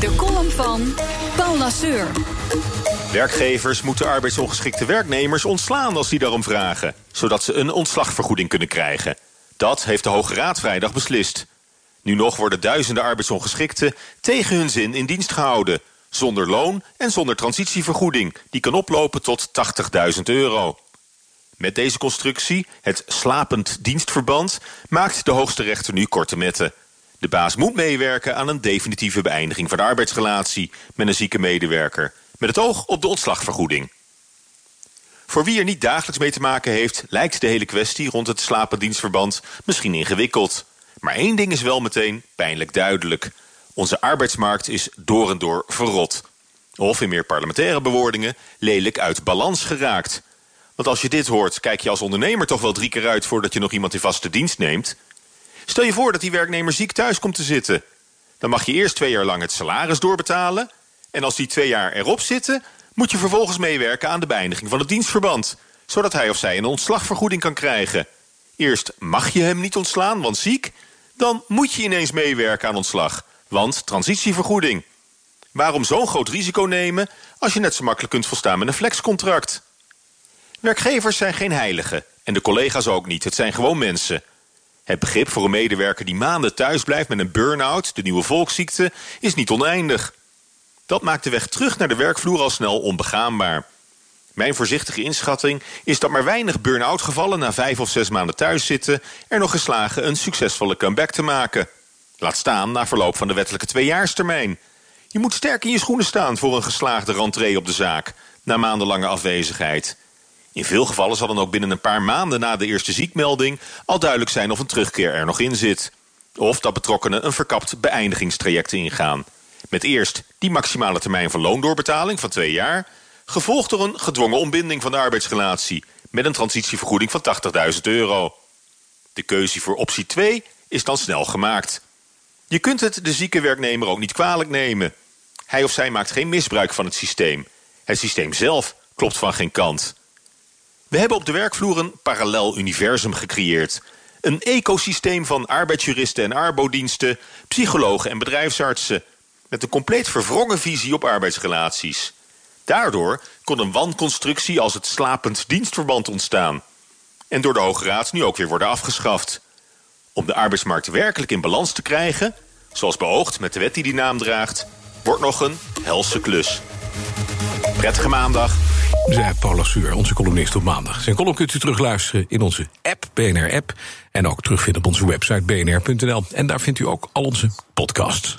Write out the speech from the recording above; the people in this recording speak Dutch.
De column van Paul Lasseur. Werkgevers moeten arbeidsongeschikte werknemers ontslaan als die daarom vragen, zodat ze een ontslagvergoeding kunnen krijgen. Dat heeft de Hoge Raad vrijdag beslist. Nu nog worden duizenden arbeidsongeschikten tegen hun zin in dienst gehouden, zonder loon en zonder transitievergoeding, die kan oplopen tot 80.000 euro. Met deze constructie, het slapend dienstverband, maakt de hoogste rechter nu korte metten. De baas moet meewerken aan een definitieve beëindiging van de arbeidsrelatie met een zieke medewerker, met het oog op de ontslagvergoeding. Voor wie er niet dagelijks mee te maken heeft, lijkt de hele kwestie rond het slapendienstverband misschien ingewikkeld. Maar één ding is wel meteen pijnlijk duidelijk. Onze arbeidsmarkt is door en door verrot. Of in meer parlementaire bewoordingen, lelijk uit balans geraakt. Want als je dit hoort, kijk je als ondernemer toch wel drie keer uit voordat je nog iemand in vaste dienst neemt. Stel je voor dat die werknemer ziek thuis komt te zitten. Dan mag je eerst twee jaar lang het salaris doorbetalen. En als die twee jaar erop zitten, moet je vervolgens meewerken aan de beëindiging van het dienstverband. Zodat hij of zij een ontslagvergoeding kan krijgen. Eerst mag je hem niet ontslaan, want ziek. Dan moet je ineens meewerken aan ontslag, want transitievergoeding. Waarom zo'n groot risico nemen als je net zo makkelijk kunt volstaan met een flexcontract? Werkgevers zijn geen heiligen en de collega's ook niet. Het zijn gewoon mensen. Het begrip voor een medewerker die maanden thuis blijft met een burn-out, de nieuwe volksziekte, is niet oneindig. Dat maakt de weg terug naar de werkvloer al snel onbegaanbaar. Mijn voorzichtige inschatting is dat maar weinig burn-out gevallen na vijf of zes maanden thuis zitten er nog geslagen een succesvolle comeback te maken. Laat staan na verloop van de wettelijke tweejaarstermijn. Je moet sterk in je schoenen staan voor een geslaagde rentree op de zaak na maandenlange afwezigheid. In veel gevallen zal dan ook binnen een paar maanden na de eerste ziekmelding al duidelijk zijn of een terugkeer er nog in zit. Of dat betrokkenen een verkapt beëindigingstraject ingaan. Met eerst die maximale termijn van loondoorbetaling van twee jaar, gevolgd door een gedwongen ontbinding van de arbeidsrelatie met een transitievergoeding van 80.000 euro. De keuze voor optie 2 is dan snel gemaakt. Je kunt het de zieke werknemer ook niet kwalijk nemen. Hij of zij maakt geen misbruik van het systeem. Het systeem zelf klopt van geen kant. We hebben op de werkvloer een parallel universum gecreëerd. Een ecosysteem van arbeidsjuristen en arbodiensten, psychologen en bedrijfsartsen. Met een compleet verwrongen visie op arbeidsrelaties. Daardoor kon een wanconstructie als het slapend dienstverband ontstaan. En door de Hoge Raad nu ook weer worden afgeschaft. Om de arbeidsmarkt werkelijk in balans te krijgen, zoals beoogd met de wet die die naam draagt, wordt nog een helse klus. Prettige maandag. Zij Paula Suur, onze columnist op maandag. Zijn column kunt u terugluisteren in onze app, BNR-app. En ook terugvinden op onze website bnr.nl. En daar vindt u ook al onze podcasts.